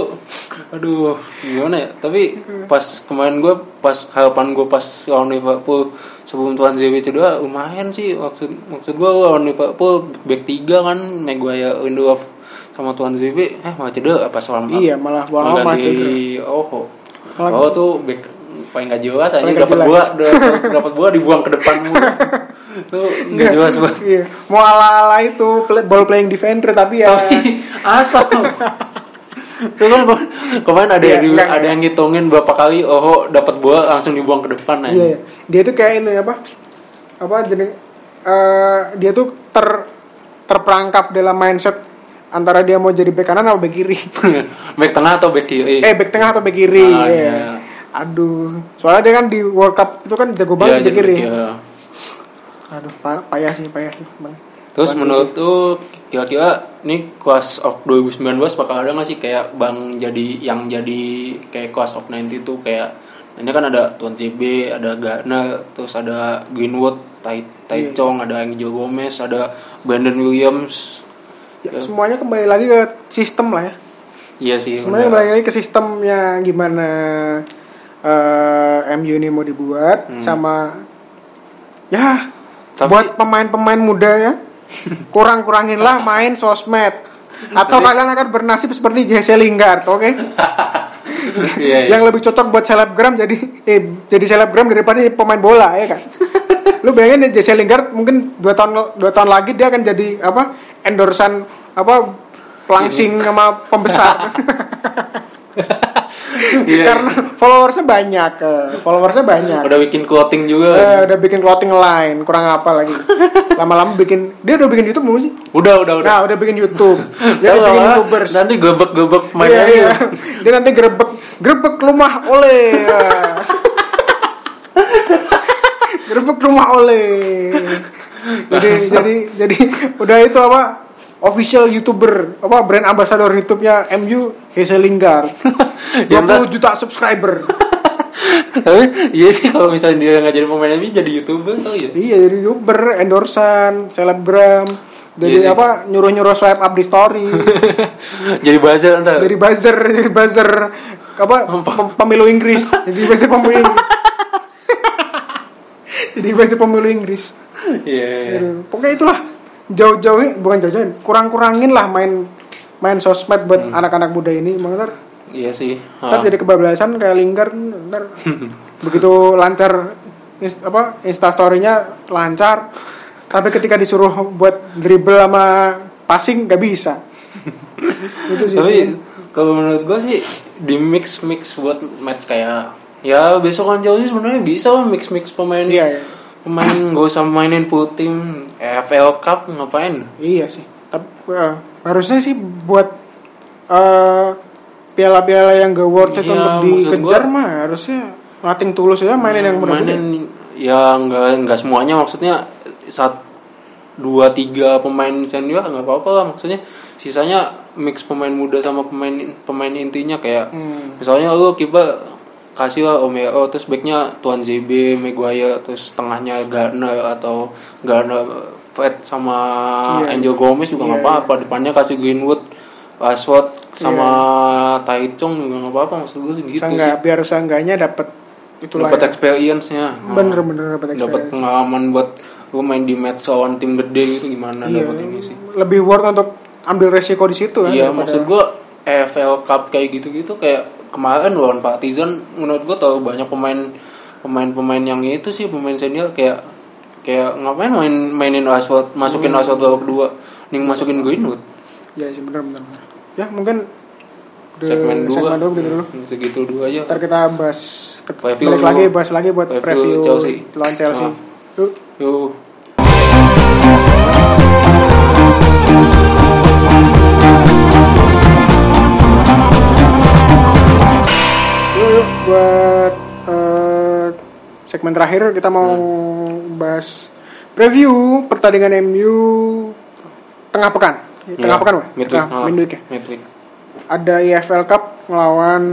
aduh gimana ya tapi pas kemarin gue pas harapan gue pas lawan Liverpool sebelum Tuan ZB cedera lumayan sih maksud maksud gue lawan Liverpool back tiga kan Maguire Lindelof sama Tuan ZB eh malah cedera pas lawan iya, malah malah malah ganti oh oh tuh back paling gak jelas aja dapat bola dapat bola dibuang ke depan mulu. Itu nggak jelas banget. Iya. Mau ala-ala itu play, ball playing defender tapi ya asal. Itu kan kemarin- ada Iya, yang enggak, ada yang ngitungin berapa kali oh dapat bola langsung dibuang ke depan aja. Iya, iya. dia tuh kayak ini apa? Apa jadi eh, dia tuh ter terperangkap dalam mindset antara dia mau jadi bek kanan atau bek kiri. back tengah atau back kiri? eh, bek tengah atau bek kiri. Ah, iya. iya. Aduh, soalnya dia kan di World Cup itu kan jago Iya, banget kiri. back kiri. Aduh, pa- payah sih, payah sih, Bang. Terus menurut tuh kira-kira nih class of 2019 bakal ada nggak sih kayak bang jadi yang jadi kayak class of 90 tuh kayak ini kan ada Tuan JB, ada Gardner, terus ada Greenwood, Tai Tai Iya. Chong, ada Angel Gomez, ada Brandon Williams. Ya, semuanya kembali lagi ke sistem lah ya. Iya sih. Benar. kembali lagi ke sistemnya gimana eh, MU ini mau dibuat sama ya Tapi- buat pemain-pemain muda ya kurang-kurangin lah main sosmed atau kalian akan bernasib seperti Jesse Lingard, oke? Iya, iya. Yang lebih cocok buat selebgram jadi eh jadi selebgram daripada pemain bola ya kan? Lu bayangin ya Jesse Lingard mungkin dua tahun dua tahun lagi dia akan jadi apa endorsan apa pelangsing sama pembesar. Iya. Karena followersnya banyak, eh, followersnya banyak. Udah bikin clothing juga. Eh, udah bikin clothing line, kurang apa lagi? Lama-lama bikin, dia udah bikin YouTube belum sih? Udah, udah, udah. Nah, udah bikin YouTube. Dia Tahu bikin YouTubers. Nanti gebek-gebek main Iya, aja. iya. Dia nanti grebek, grebek rumah oleh. grebek rumah oleh. Jadi jadi jadi udah itu apa? Official YouTuber, apa brand ambassador YouTube-nya MU Hazel Lingard. 20 Ya, ntar- juta subscriber. Tapi iya sih kalau misalnya dia nggak jadi pemain MU jadi youtuber kali ya. Iya jadi youtuber, endorsan, selebgram, jadi Iya apa nyuruh-nyuruh swipe up di story, jadi buzzer ntar. jadi buzzer, jadi buzzer apa pem- pemilu Inggris, jadi buzzer pemilu Inggris, jadi buzzer pemilu Inggris. Iya. Aduh, Pokoknya itulah jauh-jauhin, bukan jauh-jauhin, kurang-kurangin lah main main sosmed buat Hmm. anak-anak muda ini, ntar Iya sih. ntar Ah. jadi kebablasan kayak Lingard, ntar begitu lancar inst- apa instastorynya lancar, tapi ketika disuruh buat dribble sama passing nggak bisa. itu sih. Tapi kalau menurut gua sih di mix mix buat match kayak ya besok kan Chelsea sebenarnya bisa mix mix pemain Iya, iya. Pemain gak usah mainin full team EFL Cup ngapain Iya sih. Tapi eh, harusnya sih buat eh, piala-piala yang gak worth it Iya, untuk dikejar gua- mah harusnya nothing tulus aja mainin yang muda mainin ya nggak nggak semuanya maksudnya saat dua tiga pemain senior nggak apa-apa lah maksudnya sisanya mix pemain muda sama pemain pemain intinya kayak Hmm. misalnya lu kiper kasih lah Omeo terus backnya Tuan ZB Maguire terus tengahnya Gardner atau Gardner Fred sama Iya, Angel Gomez juga nggak Iya, apa-apa. Depannya kasih Greenwood Rashford sama Tai Chong juga nggak apa-apa maksud gue gitu Seenggak, sih. biar seenggaknya dapat itulah dapat ya. experience-nya. Bener-bener dapat dapat experience. pengalaman buat gue main di match lawan tim gede gitu gimana Iya, dapat ini sih? Lebih worth untuk ambil resiko di situ kan iya maksud gue EFL Cup kayak gitu-gitu kayak kemarin lawan Partizan menurut gue terlalu banyak pemain pemain-pemain yang itu sih pemain senior kayak kayak ngapain main mainin Rashford masukin Hmm. Rashford babak kedua ning masukin Greenwood Iya sih bener. bener. Ya mungkin segmen dua segmen dua begitu dulu. Hmm, segitu dulu aja Ntar kita bahas balik lagi bahas lagi buat Review preview Chelsea. lawan Chelsea. Ah. Yuk, segmen terakhir kita mau bahas preview pertandingan MU tengah pekan. Tengah Ya, pekan, Bang? midweek Tengah ah, midweek ya. midweek Ada EFL Cup melawan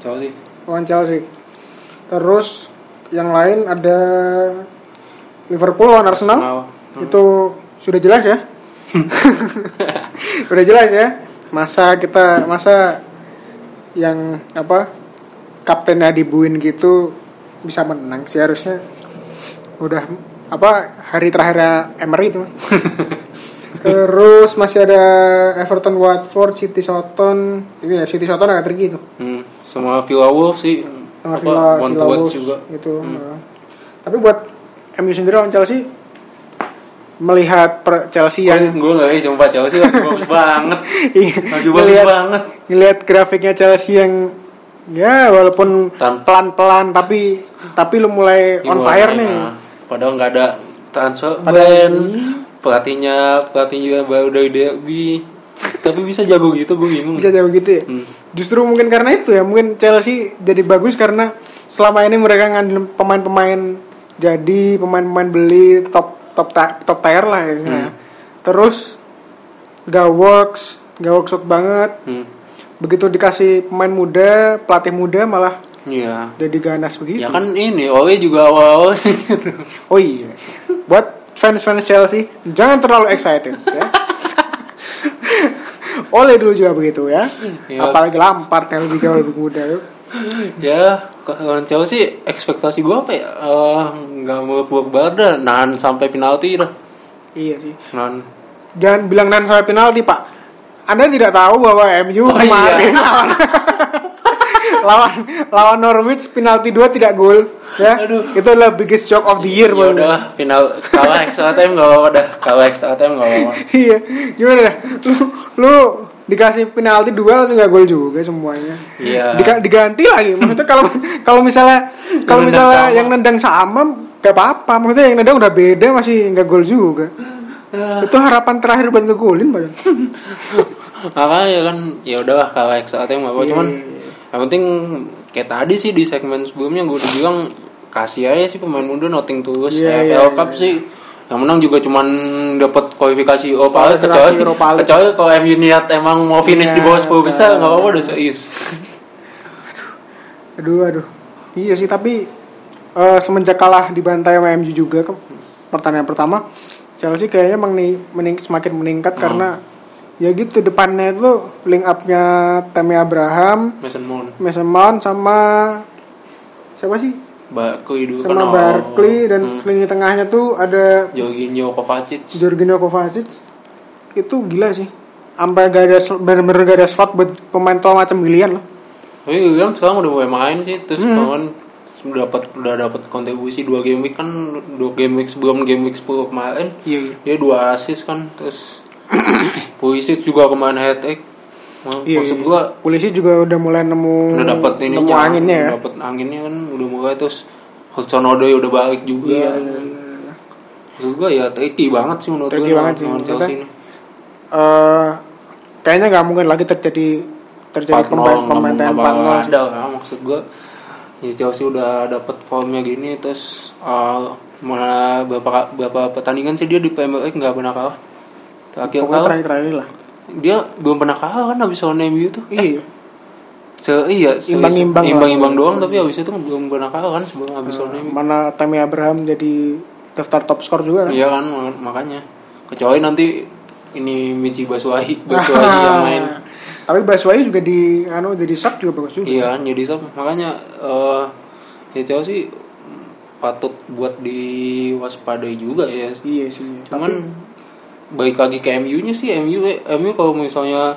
Chelsea lawan Chelsea. Terus yang lain ada Liverpool lawan Arsenal. Arsenal. Itu sudah jelas ya. sudah jelas ya. Masa kita masa yang apa kaptennya dibuin gitu bisa menang sih harusnya udah apa hari terakhirnya Emery itu. Terus masih ada Everton Watford City Southampton itu ya City Southampton agak tricky itu. Hmm, sama Villa Wolves sih. Sama apa, Villa, Villa Wolves juga. itu nah. tapi buat MU sendiri lawan Chelsea melihat per- Chelsea yang gue nggak bisa sumpah Chelsea lagi bagus banget. Iya, lagi bagus ngelihat banget. ngelihat grafiknya Chelsea yang ya walaupun pelan-pelan tapi tapi lu mulai on fire nih. padahal nggak ada transfer ini- pelatihnya pelatihnya juga baru dari derby tapi bisa jago gitu gue bingung. Bisa jauh gitu ya? Hmm. justru mungkin karena itu ya mungkin Chelsea jadi bagus karena selama ini mereka ngandelin pemain-pemain jadi pemain-pemain beli top top top tier lah ya. Hmm. terus gak works gak works banget. Hmm. Begitu dikasih pemain muda pelatih muda malah Iya. jadi ganas begitu Ya kan ini Ole juga awal-awal oh iya buat fans-fans Chelsea jangan terlalu excited ya Oleh dulu juga begitu ya. Iya. Apalagi Lampard yang lebih jauh lebih muda. yuk. ya kalau Chelsea ekspektasi gue apa ya Eh, nggak mau buat banget nahan sampai penalti dah Iya sih. nahan Jangan bilang nan sampai penalti, Pak. Anda tidak tahu bahwa MU Oh, kemarin iya. lawan lawan lawan Norwich penalti 2 tidak gol ya. Aduh. Itu adalah biggest joke of the year ya udah final kalah extra time nggak apa-apa dah kalah extra time nggak apa-apa iya. Gimana dah? Lu lu dikasih penalti dua langsung gak gol juga semuanya. Iya. Diga- diganti lagi. Maksudnya kalau kalau misalnya kalau misalnya sama. yang nendang sama gak apa-apa. Maksudnya yang nendang udah beda masih nggak gol juga. Itu harapan terakhir buat ngegolin padahal. makanya kan ya udahlah kalah time nggak apa-apa Iya, cuman iya, iya. yang penting kayak tadi sih di segmen sebelumnya gue udah bilang kasih aja sih pemain muda nothing tulus Iya, AFL iya, Cup iya. sih yang menang juga cuman dapat kualifikasi Europa. Kualifikasi kecuali kecuali kalau MU niat emang mau finish di bawah 10 besar Iya, nggak apa-apa iya. udah seis Aduh aduh. Iya sih tapi eh, semenjak kalah dibantai sama MU juga ke pertandingan pertama Chelsea kayaknya emang nih mening, semakin meningkat Hmm. karena ya gitu depannya itu link upnya Tammy Abraham, Mason Mount Mason Mount sama siapa sih? Barkley dulu Sama kan Barkley dan hmm. lini tengahnya tuh ada Jorginho Kovacic Jorginho Kovacic. Itu gila sih. Sampai gak ada bener-bener gak ada slot buat pemain tua macam Willian loh. tapi bilang sekarang udah mulai main sih terus Hmm. kawan udah dapat udah dapat kontribusi dua game week kan dua game week sebelum game week 10 kemarin Iya iya. dia dua assist kan terus Pulisic juga kemarin hat trick Mak- Iya, maksud iya. gua polisi juga udah mulai nemu udah dapat ini nemu anginnya ya. dapat anginnya kan udah mulai terus Hudson Odoi udah balik juga Iya, iya, iya. maksud gua ya tricky banget sih menurut Tricky gua banget sih. Chelsea ini Eh, kayaknya nggak mungkin lagi terjadi terjadi 4-0, pemain pemain nggak empat bakal nol ada lah maksud gua ya Chelsea udah dapat formnya gini terus uh, mana berapa berapa pertandingan sih dia di Premier League nggak pernah kalah terakhir pokoknya kalah terakhir terakhir lah dia belum pernah kalah kan habis lawan MU tuh iya Se iya, se- Imbang-imbang lah. imbang-imbang doang tapi habis itu belum pernah kalah kan sebelum habis lawan MU. mana Tammy Abraham jadi daftar top skor juga kan Iya kan mak- makanya. Kecuali nanti ini Michi Basuahi, Basuahi yang main. Tapi Baswai juga di anu jadi sub juga bagus juga Iya kan jadi sub. Makanya eh ya Chelsea mm, patut buat diwaspadai juga ya. iya sih Cuman baik lagi ke MU-nya sih MU eh, MU kalau misalnya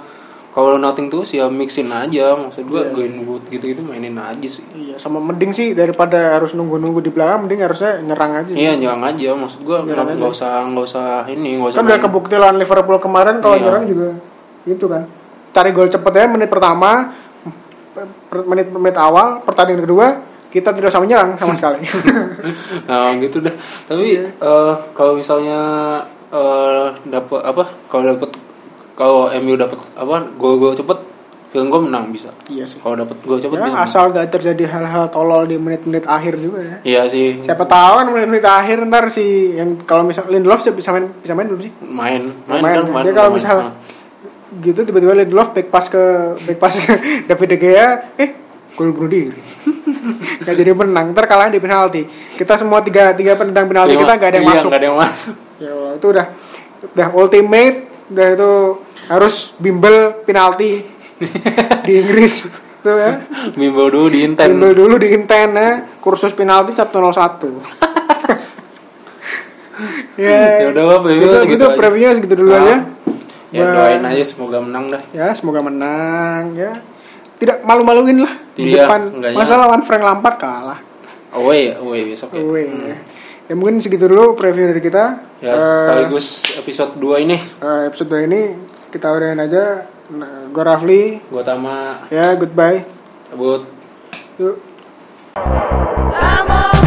kalau nothing terus ya mixin aja maksud gua Iya. Greenwood gitu-gitu mainin aja sih. iya sama mending sih daripada harus nunggu-nunggu di belakang mending harusnya nyerang aja Iya nyerang aja maksud gua nggak usah nggak usah ini nggak usah kan udah main- kebukti lawan Liverpool kemarin kalau Iya. nyerang juga gitu kan cari gol cepet ya menit pertama per- menit menit awal pertandingan kedua kita tidak sama nyerang sama sekali nah gitu dah tapi Iya. eh, kalau misalnya eh dapat apa kalau dapat kalau MU dapat apa gol-gol cepet film gue menang bisa iya sih kalau dapat gol cepet ya, bisa menang. asal gak terjadi hal-hal tolol di menit-menit akhir juga ya iya sih siapa tahu kan menit-menit akhir ntar si yang kalau misal Lindelof sih bisa main bisa main belum sih main main, Main, kan ya. main Dia kalau main. misal- gitu tiba-tiba Lindelof back pass ke back pass ke David De Gea eh gol bunuh diri. Nggak jadi menang ntar kalah di penalti. Kita semua tiga tiga penendang penalti iya, kita nggak ada yang iya, masuk. nggak ada yang masuk. Ya Allah, itu udah udah ultimate udah itu harus bimbel penalti di Inggris. Tuh ya. Bimbel dulu di inten. Bimbel dulu di Inten ya kursus penalti Sabtu 01 ya Ya udah lah, gitu, gitu aja. previewnya segitu dulu Ah. aja ya Buat- doain aja semoga menang dah. Ya semoga menang ya. Tidak malu-maluin lah di Iya, depan. masa lawan Frank Lampard kalah. Away ya away besok ya. Weh. ya mungkin segitu dulu preview dari kita. Ya Eh, sekaligus episode 2 ini. eh, episode 2 ini kita udahin aja. Nah, gue Rafli. Gua tama. Ya goodbye. Buat yuk. I'm